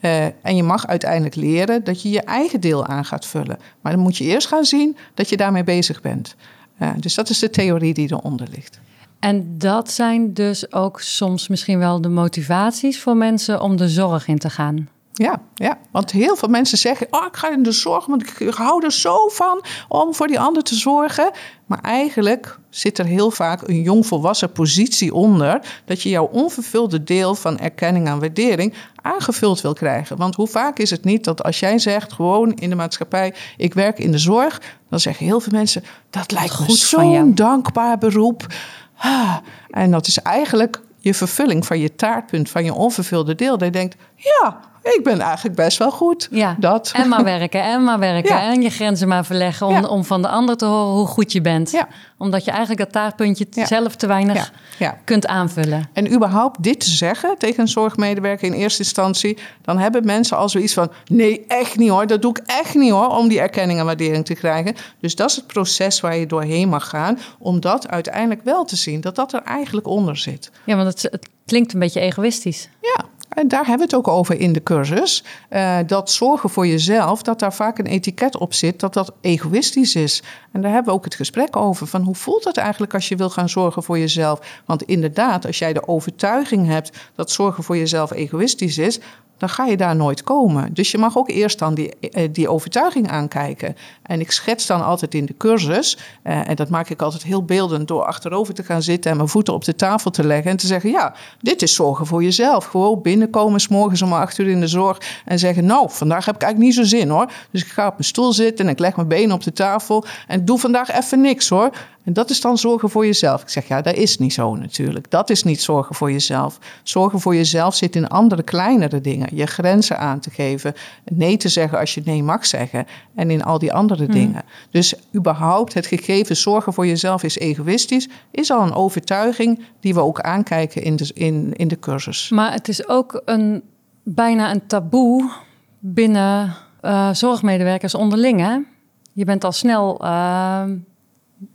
Eh, en je mag uiteindelijk leren dat je je eigen deel aan gaat vullen. Maar dan moet je eerst gaan zien dat je daarmee bezig bent. Eh, dus dat is de theorie die eronder ligt. En dat zijn dus ook soms misschien wel de motivaties voor mensen om de zorg in te gaan. Ja, ja, want heel veel mensen zeggen: Oh, ik ga in de zorg, want ik hou er zo van om voor die ander te zorgen. Maar eigenlijk zit er heel vaak een jongvolwassen positie onder. dat je jouw onvervulde deel van erkenning en waardering aangevuld wil krijgen. Want hoe vaak is het niet dat als jij zegt, gewoon in de maatschappij: ik werk in de zorg, dan zeggen heel veel mensen: dat lijkt me goed zo'n dankbaar beroep. Ah, en dat is eigenlijk je vervulling van je taartpunt, van je onvervulde deel. Dat je denkt, ja, ik ben eigenlijk best wel goed. Ja, Dat. en maar werken, en maar werken. Ja. En je grenzen maar verleggen om, Ja. om van de ander te horen hoe goed je bent. Ja. Omdat je eigenlijk dat taartpuntje zelf te weinig kunt aanvullen. En überhaupt dit te zeggen tegen een zorgmedewerker in eerste instantie, dan hebben mensen al zoiets van: nee, echt niet hoor, dat doe ik echt niet hoor, om die erkenning en waardering te krijgen. Dus dat is het proces waar je doorheen mag gaan, om dat uiteindelijk wel te zien, dat dat er eigenlijk onder zit. Ja, want het, het klinkt een beetje egoïstisch. Ja, en daar hebben we het ook over in de cursus. Eh, dat zorgen voor jezelf, dat daar vaak een etiket op zit, dat dat egoïstisch is. En daar hebben we ook het gesprek over. Van hoe voelt het eigenlijk als je wil gaan zorgen voor jezelf? Want inderdaad, als jij de overtuiging hebt dat zorgen voor jezelf egoïstisch is, dan ga je daar nooit komen. Dus je mag ook eerst dan die, eh, die overtuiging aankijken. En ik schets dan altijd in de cursus, eh, en dat maak ik altijd heel beeldend door achterover te gaan zitten en mijn voeten op de tafel te leggen en te zeggen: Ja, dit is zorgen voor jezelf. Gewoon binnenkomen, s morgens om acht uur in de zorg en zeggen: Nou, vandaag heb ik eigenlijk niet zo zin hoor. Dus ik ga op mijn stoel zitten en ik leg mijn benen op de tafel en doe vandaag even niks hoor. En dat is dan zorgen voor jezelf. Ik zeg ja, dat is niet zo natuurlijk. Dat is niet zorgen voor jezelf. Zorgen voor jezelf zit in andere kleinere dingen. Je grenzen aan te geven. Nee te zeggen als je nee mag zeggen. En in al die andere dingen. Dus überhaupt het gegeven zorgen voor jezelf is egoïstisch. Is al een overtuiging die we ook aankijken in de, in, in de cursus. Maar het is ook een, bijna een taboe binnen eh, zorgmedewerkers onderling. Hè? Je bent al snel eh,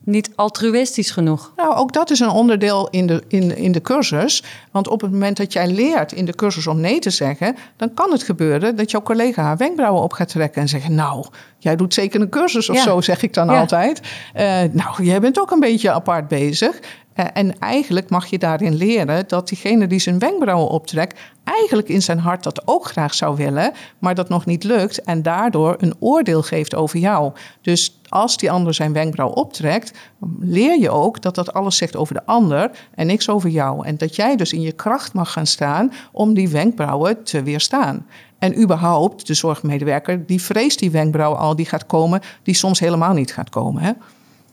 niet altruïstisch genoeg. Nou, ook dat is een onderdeel in de, in, in de cursus. Want op het moment dat jij leert in de cursus om nee te zeggen, dan kan het gebeuren dat jouw collega haar wenkbrauwen op gaat trekken en zeggen: Nou, jij doet zeker een cursus of Ja. zo, zeg ik dan Ja. altijd. Eh, nou, jij bent ook een beetje apart bezig. Eh, en eigenlijk mag je daarin leren dat diegene die zijn wenkbrauwen optrekt, eigenlijk in zijn hart dat ook graag zou willen, maar dat nog niet lukt en daardoor een oordeel geeft over jou. Dus als die ander zijn wenkbrauw optrekt, leer je ook dat dat alles zegt over de ander en niks over jou. En dat jij dus in je kracht mag gaan staan om die wenkbrauwen te weerstaan. En überhaupt, de zorgmedewerker, die vreest die wenkbrauw al die gaat komen, die soms helemaal niet gaat komen. Hè?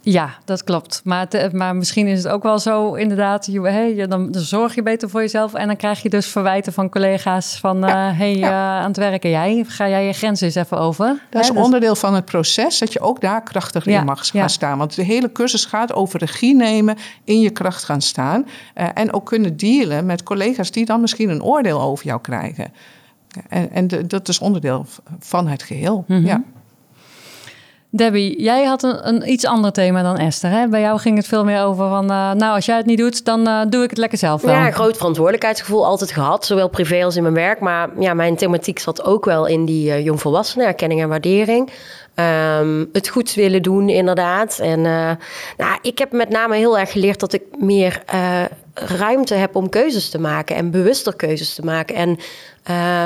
Ja, dat klopt. Maar, eh, maar misschien is het ook wel zo, inderdaad. Je, hey, dan, dan zorg je beter voor jezelf. En dan krijg je dus verwijten van collega's van... Ja, eh, hey, ja. eh, aan het werken jij? Ga jij je grenzen eens even over? Dat is dus- onderdeel van het proces dat je ook daar krachtig Ja, in mag gaan staan. Want de hele cursus gaat over regie nemen, in je kracht gaan staan. en ook kunnen dealen met collega's die dan misschien een oordeel over jou krijgen. En, en de- dat is onderdeel van het geheel. Mhm. ja. Debbie, jij had een, iets ander thema dan Esther. Hè? Bij jou ging het veel meer over van... eh, nou, als jij het niet doet, dan eh, doe ik het lekker zelf wel. Ja, groot verantwoordelijkheidsgevoel altijd gehad, zowel privé als in mijn werk. Maar ja, mijn thematiek zat ook wel in die eh, jongvolwassenen, erkenning en waardering. Ehm, het goed willen doen, inderdaad. En nou, ik heb met name heel erg geleerd dat ik meer ruimte heb om keuzes te maken en bewuster keuzes te maken. En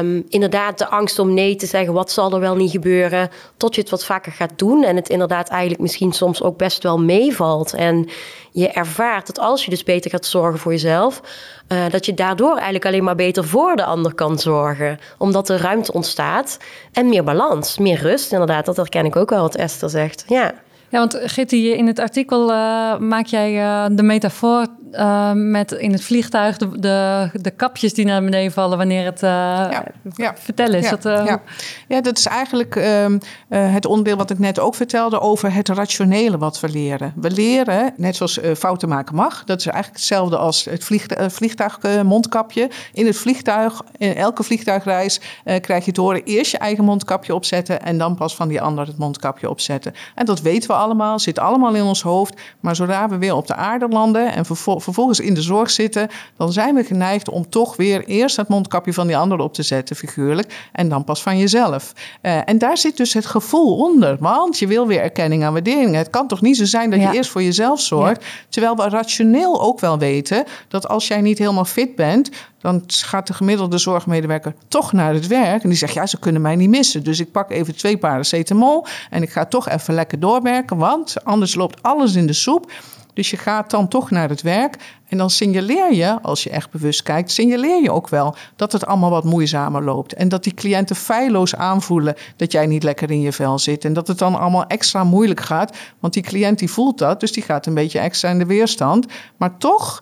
um, inderdaad, de angst om nee te zeggen, wat zal er wel niet gebeuren, tot je het wat vaker gaat doen en het inderdaad eigenlijk misschien soms ook best wel meevalt. En je ervaart dat als je dus beter gaat zorgen voor jezelf, uh, dat je daardoor eigenlijk alleen maar beter voor de ander kan zorgen. Omdat er ruimte ontstaat en meer balans, meer rust. Inderdaad, dat herken ik ook wel wat Esther zegt. Ja. Ja, want Gitte, in het artikel uh, maak jij uh, de metafoor uh, met in het vliegtuig de, de, de, kapjes die naar beneden vallen wanneer het ja, ja, vertellen is. Ja, dat, ja. ja, dat is eigenlijk um, het onderdeel wat ik net ook vertelde over het rationele wat we leren. We leren, net zoals fouten maken mag, dat is eigenlijk hetzelfde als het vlieg, vliegtuigmondkapje. In het vliegtuig, in elke vliegtuigreis krijg je te horen eerst je eigen mondkapje opzetten en dan pas van die ander het mondkapje opzetten. En dat weten we allemaal, zit allemaal in ons hoofd. Maar zodra we weer op de aarde landen en vervolgens in de zorg zitten, dan zijn we geneigd om toch weer eerst het mondkapje van die ander op te zetten, figuurlijk, en dan pas van jezelf. Uh, en daar zit dus het gevoel onder, want je wil weer erkenning en waardering. Het kan toch niet zo zijn dat je eerst voor jezelf zorgt, terwijl we rationeel ook wel weten dat als jij niet helemaal fit bent, dan gaat de gemiddelde zorgmedewerker toch naar het werk. En die zegt, ja, ze kunnen mij niet missen. Dus ik pak even twee paracetamol en ik ga toch even lekker doorwerken, want anders loopt alles in de soep. Dus je gaat dan toch naar het werk. En dan signaleer je, als je echt bewust kijkt, signaleer je ook wel dat het allemaal wat moeizamer loopt. En dat die cliënten feilloos aanvoelen dat jij niet lekker in je vel zit. En dat het dan allemaal extra moeilijk gaat. Want die cliënt die voelt dat, dus die gaat een beetje extra in de weerstand. Maar toch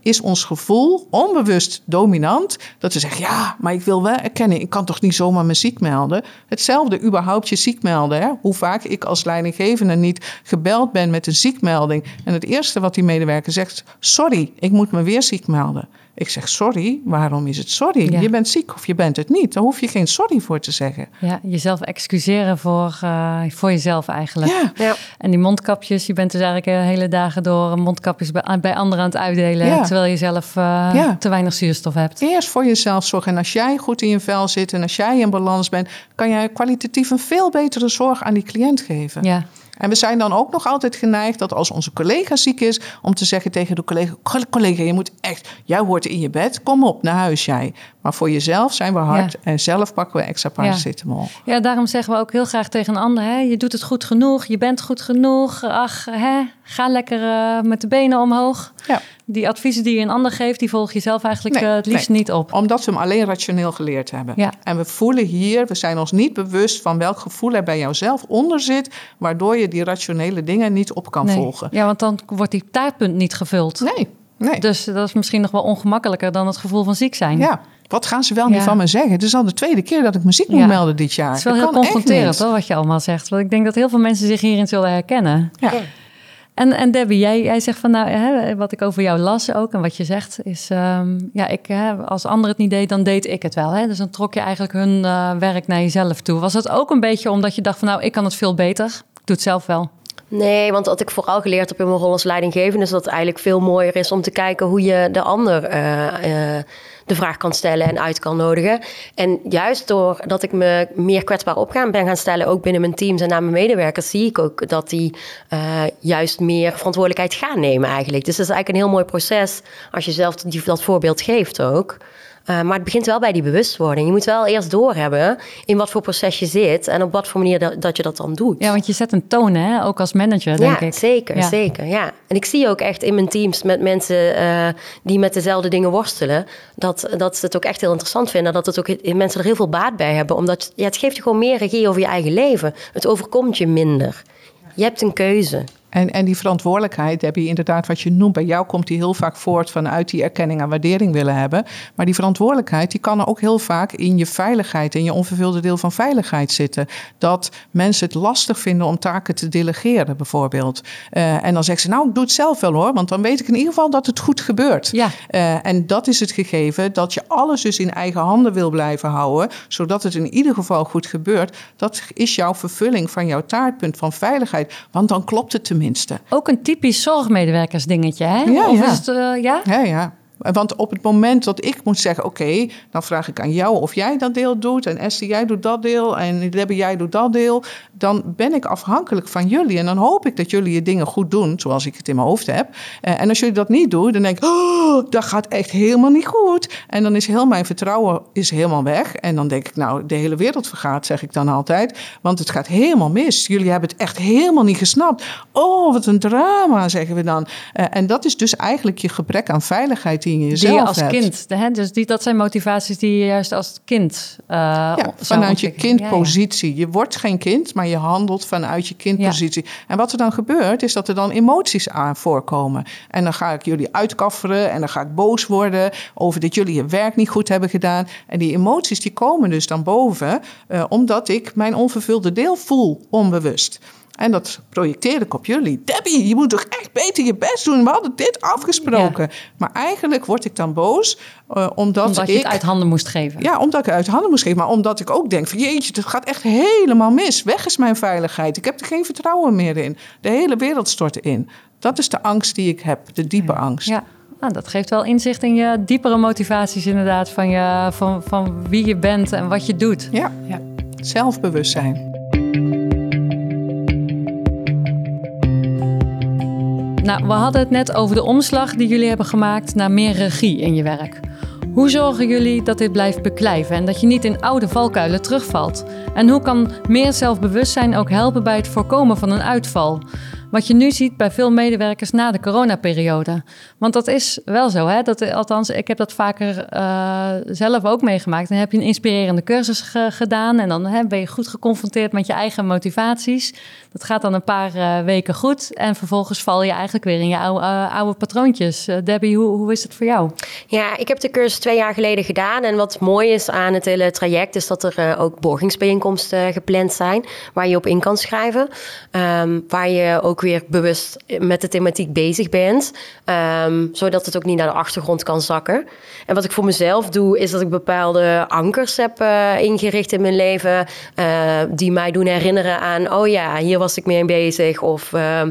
is ons gevoel onbewust dominant. Dat we zeggen, ja, maar ik wil wel erkennen, ik kan toch niet zomaar me ziek melden. Hetzelfde überhaupt je ziek melden. Hè? Hoe vaak ik als leidinggevende niet gebeld ben met een ziekmelding. En het eerste wat die medewerker zegt, sorry, ik moet me weer ziek melden. Ik zeg sorry, waarom is het sorry? Je bent ziek of je bent het niet. Daar hoef je geen sorry voor te zeggen. Ja, jezelf excuseren voor, uh, voor jezelf eigenlijk. Ja. ja. En die mondkapjes, je bent dus eigenlijk hele dagen door mondkapjes bij, bij anderen aan het uitdelen. Ja. Terwijl je zelf uh, te weinig zuurstof hebt. Eerst voor jezelf zorgen. En als jij goed in je vel zit en als jij in balans bent, kan jij kwalitatief een veel betere zorg aan die cliënt geven. Ja. En we zijn dan ook nog altijd geneigd dat als onze collega ziek is, om te zeggen tegen de collega: collega, je moet echt, jij hoort in je bed, kom op naar huis jij. Maar voor jezelf zijn we hard en zelf pakken we extra paracetamol. Ja. ja, daarom zeggen we ook heel graag tegen een ander: hè, je doet het goed genoeg, je bent goed genoeg. Ach, hè, ga lekker uh, met de benen omhoog. Ja. Die adviezen die je een ander geeft, die volg je zelf eigenlijk nee, uh, het liefst nee. niet op. Omdat we hem alleen rationeel geleerd hebben. Ja. En we voelen hier, we zijn ons niet bewust van welk gevoel er bij jouzelf onder zit, waardoor je die rationele dingen niet op kan nee. volgen. Ja, want dan wordt die taartpunt niet gevuld. Nee. Nee. Dus dat is misschien nog wel ongemakkelijker dan het gevoel van ziek zijn. Ja, wat gaan ze wel niet van me zeggen? Het is al de tweede keer dat ik me ziek moet melden dit jaar. Het is wel heel confronterend hoor, wat je allemaal zegt. Want ik denk dat heel veel mensen zich hierin zullen herkennen. Ja. En, en Debbie, jij, jij zegt van nou, hè, wat ik over jou las ook en wat je zegt is, um, ja, ik, hè, als anderen het niet deed, dan deed ik het wel. Hè? Dus dan trok je eigenlijk hun uh, werk naar jezelf toe. Was het ook een beetje omdat je dacht van nou, ik kan het veel beter, ik doe het zelf wel? Nee, want wat ik vooral geleerd heb in mijn rol als leidinggevende is dat het eigenlijk veel mooier is om te kijken hoe je de ander uh, uh, de vraag kan stellen en uit kan nodigen. En juist doordat ik me meer kwetsbaar op ben gaan stellen, ook binnen mijn teams en naar mijn medewerkers, zie ik ook dat die uh, juist meer verantwoordelijkheid gaan nemen eigenlijk. Dus dat is eigenlijk een heel mooi proces als je zelf die, dat voorbeeld geeft ook. Uh, maar het begint wel bij die bewustwording. Je moet wel eerst doorhebben in wat voor proces je zit en op wat voor manier dat, dat je dat dan doet. Ja, want je zet een toon, hè? ook als manager, denk ja, ik. Zeker, ja, zeker. Ja. En ik zie ook echt in mijn teams met mensen uh, die met dezelfde dingen worstelen, dat, dat ze het ook echt heel interessant vinden. Dat het ook mensen er heel veel baat bij hebben. Omdat ja, het geeft je gewoon meer regie over je eigen leven. Het overkomt je minder. Je hebt een keuze. En, en die verantwoordelijkheid heb je inderdaad wat je noemt. Bij jou komt die heel vaak voort vanuit die erkenning en waardering willen hebben. Maar die verantwoordelijkheid die kan er ook heel vaak in je veiligheid, in je onvervulde deel van veiligheid zitten. Dat mensen het lastig vinden om taken te delegeren, bijvoorbeeld. Uh, en dan zeggen ze, nou, ik doe het zelf wel hoor, want dan weet ik in ieder geval dat het goed gebeurt. Ja. Uh, en dat is het gegeven dat je alles dus in eigen handen wil blijven houden, zodat het in ieder geval goed gebeurt. Dat is jouw vervulling van jouw taartpunt van veiligheid. Want dan klopt het tenminste. Ook een typisch zorgmedewerkersdingetje, hè? Ja, of ja. Is het, uh, ja? ja, ja. Want op het moment dat ik moet zeggen, oké, dan vraag ik aan jou of jij dat deel doet. En Esther, jij doet dat deel. En Debbie, jij doet dat deel. Dan ben ik afhankelijk van jullie. En dan hoop ik dat jullie je dingen goed doen, zoals ik het in mijn hoofd heb. Eh, en als jullie dat niet doen, dan denk ik, oh, dat gaat echt helemaal niet goed. En dan is heel mijn vertrouwen is helemaal weg. En dan denk ik, nou, de hele wereld vergaat, zeg ik dan altijd. Want het gaat helemaal mis. Jullie hebben het echt helemaal niet gesnapt. Oh, wat een drama, zeggen we dan. Uh, en dat is dus eigenlijk je gebrek aan veiligheid die je die je als hebt. kind, hè? dus die, dat zijn motivaties die je juist als kind uh, ja, vanuit je kindpositie. Je wordt geen kind, maar je handelt vanuit je kindpositie. Ja. En wat er dan gebeurt, is dat er dan emoties aan voorkomen. En dan ga ik jullie uitkafferen en dan ga ik boos worden over dat jullie je werk niet goed hebben gedaan. En die emoties die komen dus dan boven, uh, omdat ik mijn onvervulde deel voel, onbewust. En dat projecteer ik op jullie. Debbie, je moet toch echt beter je best doen. We hadden dit afgesproken. Ja. Maar eigenlijk word ik dan boos. Uh, omdat, omdat je ik, het uit handen moest geven. Ja, omdat ik het uit handen moest geven. Maar omdat ik ook denk van jeetje, het gaat echt helemaal mis. Weg is mijn veiligheid. Ik heb er geen vertrouwen meer in. De hele wereld stort in. Dat is de angst die ik heb. De diepe ja. angst. Ja. Nou, dat geeft wel inzicht in je diepere motivaties inderdaad. Van, je, van, van wie je bent en wat je doet. Ja, ja. zelfbewustzijn. Nou, we hadden het net over de omslag die jullie hebben gemaakt naar meer regie in je werk. Hoe zorgen jullie dat dit blijft beklijven en dat je niet in oude valkuilen terugvalt? En hoe kan meer zelfbewustzijn ook helpen bij het voorkomen van een uitval? Wat je nu ziet bij veel medewerkers na de coronaperiode. Want dat is wel zo, hè? Dat, althans, ik heb dat vaker uh, zelf ook meegemaakt. Dan heb je een inspirerende cursus ge gedaan en dan hè, ben je goed geconfronteerd met je eigen motivaties. Dat gaat dan een paar uh, weken goed en vervolgens val je eigenlijk weer in je oude, oude patroontjes. Debbie, hoe, hoe is het voor jou? Ja, ik heb de cursus twee jaar geleden gedaan. En wat mooi is aan het hele traject is dat er ook borgingsbijeenkomsten gepland zijn waar je op in kan schrijven. Um, waar je ook weer bewust met de thematiek bezig bent. Um, zodat het ook niet naar de achtergrond kan zakken. En wat ik voor mezelf doe, is dat ik bepaalde ankers heb uh, ingericht in mijn leven. Uh, die mij doen herinneren aan, oh ja, hier was ik mee bezig. Of uh,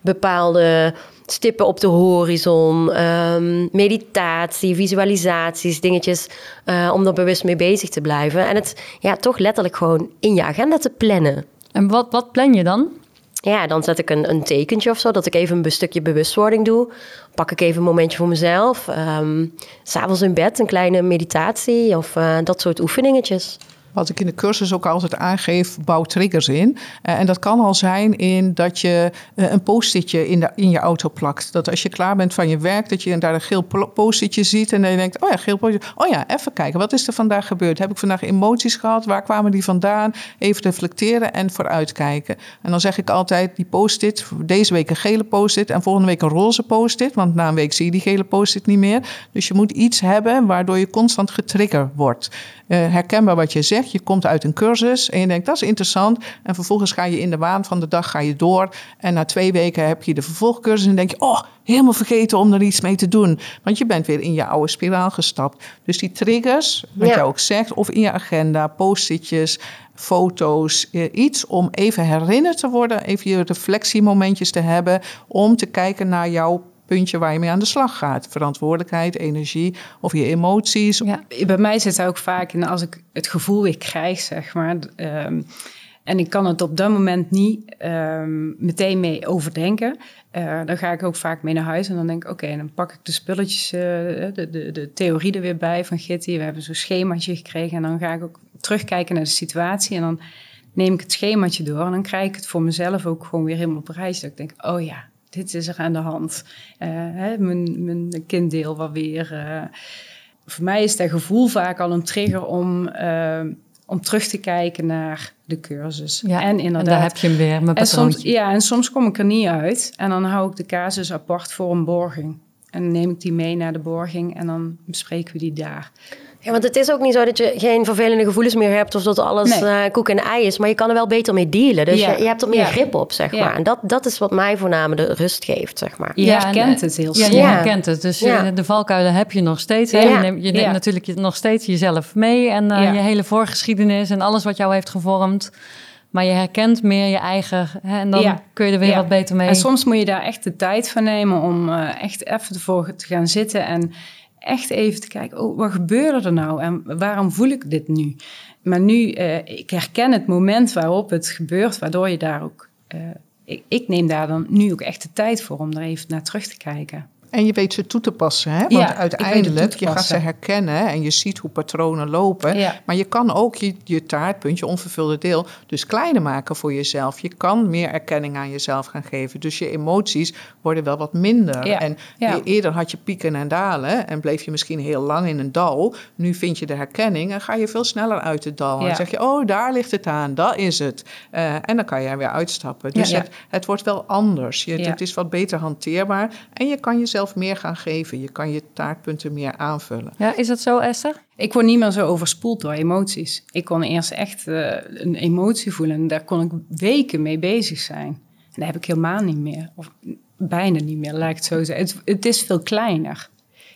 bepaalde stippen op de horizon, um, meditatie, visualisaties, dingetjes, uh, om er bewust mee bezig te blijven. En het ja, toch letterlijk gewoon in je agenda te plannen. En wat, wat plan je dan? Ja, dan zet ik een, een tekentje of zo, dat ik even een stukje bewustwording doe. Pak ik even een momentje voor mezelf. Um, S'avonds in bed een kleine meditatie of uh, dat soort oefeningetjes. Wat ik in de cursus ook altijd aangeef, bouw triggers in. Uh, en dat kan al zijn in dat je uh, een post-itje in, de, in je auto plakt. Dat als je klaar bent van je werk, dat je daar een geel post-itje ziet. En dan je denkt, oh ja, geel post-itje. Oh ja, even kijken, wat is er vandaag gebeurd? Heb ik vandaag emoties gehad? Waar kwamen die vandaan? Even reflecteren en vooruitkijken. En dan zeg ik altijd, die post-it, deze week een gele post-it en volgende week een roze post-it. Want na een week zie je die gele post-it niet meer. Dus je moet iets hebben waardoor je constant getriggerd wordt. Uh, herkenbaar wat je zegt. Je komt uit een cursus en je denkt dat is interessant. En vervolgens ga je in de waan van de dag ga je door. En na twee weken heb je de vervolgcursus en denk je, oh, helemaal vergeten om er iets mee te doen. Want je bent weer in je oude spiraal gestapt. Dus die triggers, wat ja. je ook zegt, of in je agenda, post-itjes, foto's, iets om even herinnerd te worden, even je reflectiemomentjes te hebben, om te kijken naar jouw puntje waar je mee aan de slag gaat. Verantwoordelijkheid, energie of je emoties. Ja, bij mij zit het ook vaak in als ik het gevoel weer krijg, zeg maar. Um, en ik kan het op dat moment niet um, meteen mee overdenken. Uh, dan ga ik ook vaak mee naar huis en dan denk ik, oké, okay, dan pak ik de spulletjes, uh, de, de, de theorie er weer bij van Gitty. We hebben zo'n schemaatje gekregen en dan ga ik ook terugkijken naar de situatie en dan neem ik het schemaatje door en dan krijg ik het voor mezelf ook gewoon weer helemaal op reis. Dat ik denk, oh ja, dit is er aan de hand. Uh, hè, mijn, mijn kinddeel wat weer. Uh, voor mij is dat gevoel vaak al een trigger om, uh, om terug te kijken naar de cursus. Ja, en inderdaad. En daar heb je hem weer, mijn en soms, Ja, en soms kom ik er niet uit. En dan hou ik de casus apart voor een borging. En dan neem ik die mee naar de borging en dan bespreken we die daar. Ja, want het is ook niet zo dat je geen vervelende gevoelens meer hebt of dat alles nee. uh, koek en ei is, maar je kan er wel beter mee dealen. Dus ja. je, je, hebt er meer ja. grip op, zeg ja. maar. En dat, dat is wat mij voornamelijk de rust geeft, zeg maar. Je herkent het heel snel. Ja, je herkent het. Dus je, de valkuilen heb je nog steeds. Hè? Je neemt, je neemt natuurlijk nog steeds jezelf mee en uh, je hele voorgeschiedenis en alles wat jou heeft gevormd. Maar je herkent meer je eigen hè, en dan kun je er weer wat beter mee. En soms moet je daar echt de tijd voor nemen om uh, echt even ervoor te gaan zitten en echt even te kijken, oh, wat gebeurde er nou en waarom voel ik dit nu? Maar nu, uh, ik herken het moment waarop het gebeurt, waardoor je daar ook... Uh, ik, ik, neem daar dan nu ook echt de tijd voor om er even naar terug te kijken. En je weet ze toe te passen. Hè? Want ja, uiteindelijk, je gaat ze herkennen en je ziet hoe patronen lopen. Ja. Maar je kan ook je, je taartpunt, je onvervulde deel, dus kleiner maken voor jezelf. Je kan meer erkenning aan jezelf gaan geven. Dus je emoties worden wel wat minder. Ja. En eerder had je pieken en dalen en bleef je misschien heel lang in een dal. Nu vind je de herkenning en ga je veel sneller uit het dal. En dan zeg je, oh, daar ligt het aan, dat is het. Uh, en dan kan je er weer uitstappen. Dus het, het wordt wel anders. Je, Het is wat beter hanteerbaar en je kan jezelf meer gaan geven. Je kan je taartpunten meer aanvullen. Ja, is dat zo, Esther? Ik word niet meer zo overspoeld door emoties. Ik kon eerst echt uh, een emotie voelen en daar kon ik weken mee bezig zijn. En dat heb ik helemaal niet meer. Of bijna niet meer, lijkt het zo zeggen. Het, het is veel kleiner.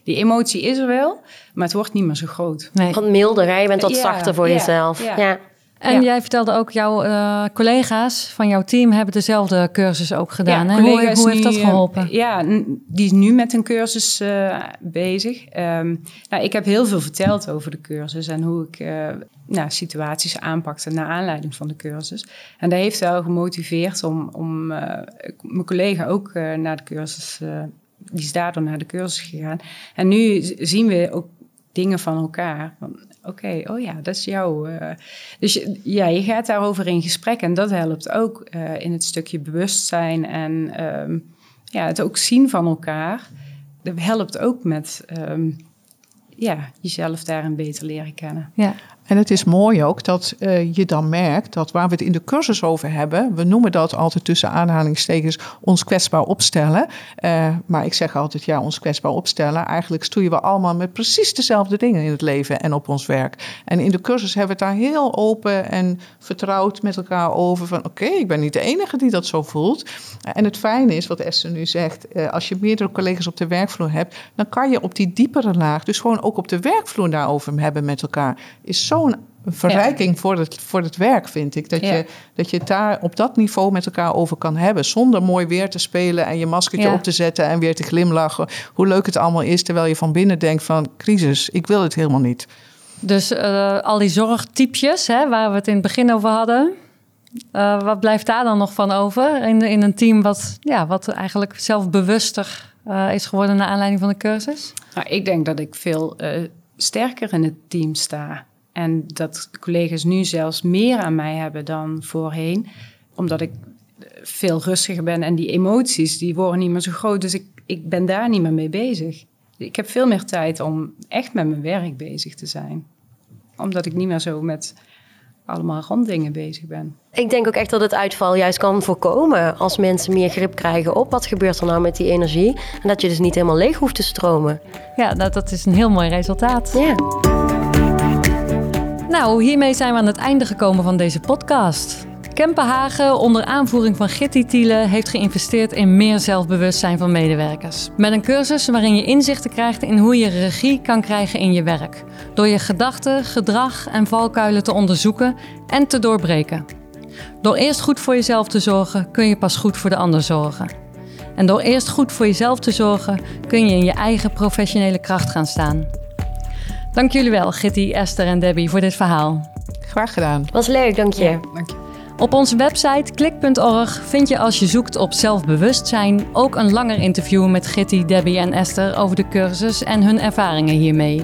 Die emotie is er wel, maar het wordt niet meer zo groot. Nee. Wat milder, hè? je bent wat zachter voor jezelf. ja. En jij vertelde ook, jouw uh, collega's van jouw team hebben dezelfde cursus ook gedaan. Ja, hoe, hoe, heeft dat eh, geholpen? ja, die is nu met een cursus uh, bezig. Um, nou, ik heb heel veel verteld over de cursus en hoe ik nou, situaties aanpakte naar aanleiding van de cursus. En dat heeft wel gemotiveerd om, om mijn collega ook naar de cursus, die is daardoor naar de cursus gegaan. En nu zien we ook dingen van elkaar. Oké, oh ja, dat is jouw. Uh, dus ja, je gaat daarover in gesprek en dat helpt ook uh, in het stukje bewustzijn en um, ja, het ook zien van elkaar. Dat helpt ook met um, ja, jezelf daarin beter leren kennen. Ja. En het is mooi ook dat uh, je dan merkt dat waar we het in de cursus over hebben, we noemen dat altijd tussen aanhalingstekens ons kwetsbaar opstellen. Uh, maar ik zeg altijd, ja, ons kwetsbaar opstellen. Eigenlijk stoeien we allemaal met precies dezelfde dingen in het leven en op ons werk. En in de cursus hebben we het daar heel open en vertrouwd met elkaar over. Van oké, ik ben niet de enige die dat zo voelt. En het fijne is, wat Esther nu zegt, uh, als je meerdere collega's op de werkvloer hebt, dan kan je op die diepere laag, dus gewoon ook op de werkvloer daarover hebben met elkaar, is zo zo'n verrijking voor, het, voor het werk, vind ik. Dat, je, dat je het daar op dat niveau met elkaar over kan hebben. Zonder mooi weer te spelen en je maskertje op te zetten en weer te glimlachen. Hoe leuk het allemaal is, terwijl je van binnen denkt van... crisis, ik wil het helemaal niet. Dus uh, al die zorgtypjes, hè, waar we het in het begin over hadden... Uh, wat blijft daar dan nog van over in, in een team wat, ja, wat eigenlijk zelfbewuster uh, is geworden naar aanleiding van de cursus? Nou, ik denk dat ik veel sterker in het team sta. En dat collega's nu zelfs meer aan mij hebben dan voorheen. Omdat ik veel rustiger ben en die emoties die worden niet meer zo groot. Dus ik, ik ben daar niet meer mee bezig. Ik heb veel meer tijd om echt met mijn werk bezig te zijn. Omdat ik niet meer zo met allemaal ronddingen bezig ben. Ik denk ook echt dat het uitval juist kan voorkomen als mensen meer grip krijgen op wat gebeurt er nou met die energie. En dat je dus niet helemaal leeg hoeft te stromen. Ja, dat, dat is een heel mooi resultaat. Ja. Nou, hiermee zijn we aan het einde gekomen van deze podcast. Kempenhagen, onder aanvoering van Gitti Thiele, heeft geïnvesteerd in meer zelfbewustzijn van medewerkers. Met een cursus waarin je inzichten krijgt in hoe je regie kan krijgen in je werk. Door je gedachten, gedrag en valkuilen te onderzoeken en te doorbreken. Door eerst goed voor jezelf te zorgen, kun je pas goed voor de ander zorgen. En door eerst goed voor jezelf te zorgen, kun je in je eigen professionele kracht gaan staan. Dank jullie wel, Gitty, Esther en Debbie, voor dit verhaal. Graag gedaan. Was leuk, dank je. dank je. Op onze website klik.org vind je als je zoekt op zelfbewustzijn ook een langer interview met Gitty, Debbie en Esther over de cursus en hun ervaringen hiermee.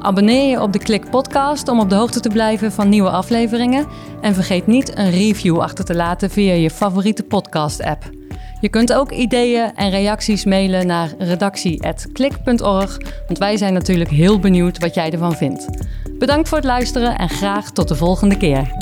Abonneer je op de Klik podcast om op de hoogte te blijven van nieuwe afleveringen en vergeet niet een review achter te laten via je favoriete podcast app. Je kunt ook ideeën en reacties mailen naar redactie.klik.org, want wij zijn natuurlijk heel benieuwd wat jij ervan vindt. Bedankt voor het luisteren en graag tot de volgende keer.